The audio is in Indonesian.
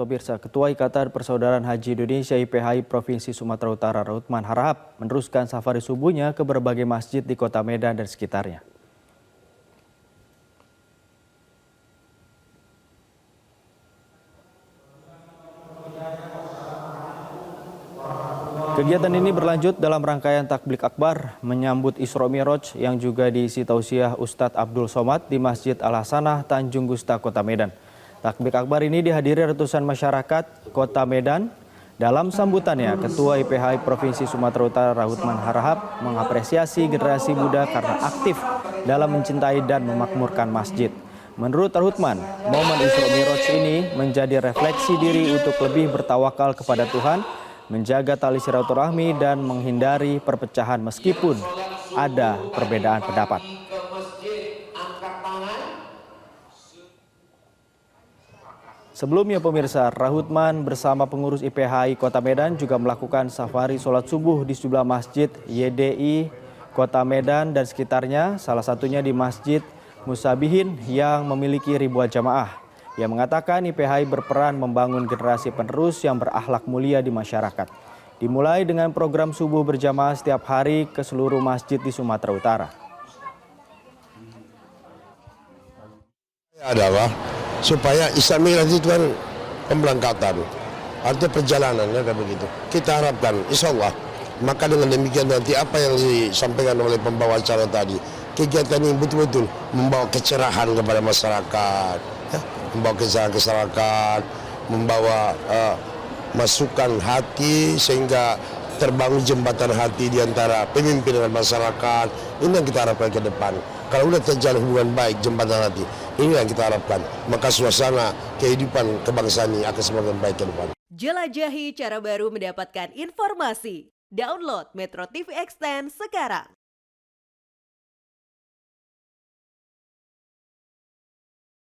pemirsa. Ketua Ikatan Persaudaraan Haji Indonesia IPHI Provinsi Sumatera Utara Rautman Harahap meneruskan safari subuhnya ke berbagai masjid di kota Medan dan sekitarnya. Kegiatan ini berlanjut dalam rangkaian takblik akbar menyambut Isra Miraj yang juga diisi tausiah Ustadz Abdul Somad di Masjid Al Hasanah Tanjung Gusta Kota Medan. Takblik akbar ini dihadiri ratusan masyarakat Kota Medan. Dalam sambutannya, Ketua IPHI Provinsi Sumatera Utara Rahutman Harahap mengapresiasi generasi muda karena aktif dalam mencintai dan memakmurkan masjid. Menurut Rahutman, momen Isra Miraj ini menjadi refleksi diri untuk lebih bertawakal kepada Tuhan menjaga tali silaturahmi dan menghindari perpecahan meskipun ada perbedaan pendapat. Sebelumnya pemirsa, Rahutman bersama pengurus IPHI Kota Medan juga melakukan safari sholat subuh di sejumlah masjid YDI Kota Medan dan sekitarnya, salah satunya di Masjid Musabihin yang memiliki ribuan jamaah yang mengatakan IPHI berperan membangun generasi penerus yang berakhlak mulia di masyarakat. Dimulai dengan program subuh berjamaah setiap hari ke seluruh masjid di Sumatera Utara. adalah supaya Islam itu kan pemberangkatan. Artinya perjalanan ya begitu. Kita harapkan insya Allah maka dengan demikian nanti apa yang disampaikan oleh pembawa acara tadi kegiatan ini betul-betul membawa kecerahan kepada masyarakat ya, membawa kecerahan ke masyarakat membawa uh, masukan hati sehingga terbangun jembatan hati di antara pemimpin dan masyarakat ini yang kita harapkan ke depan kalau sudah terjalin hubungan baik jembatan hati ini yang kita harapkan maka suasana kehidupan kebangsaan ini akan semakin baik ke depan Jelajahi cara baru mendapatkan informasi. Download Metro TV Extend sekarang.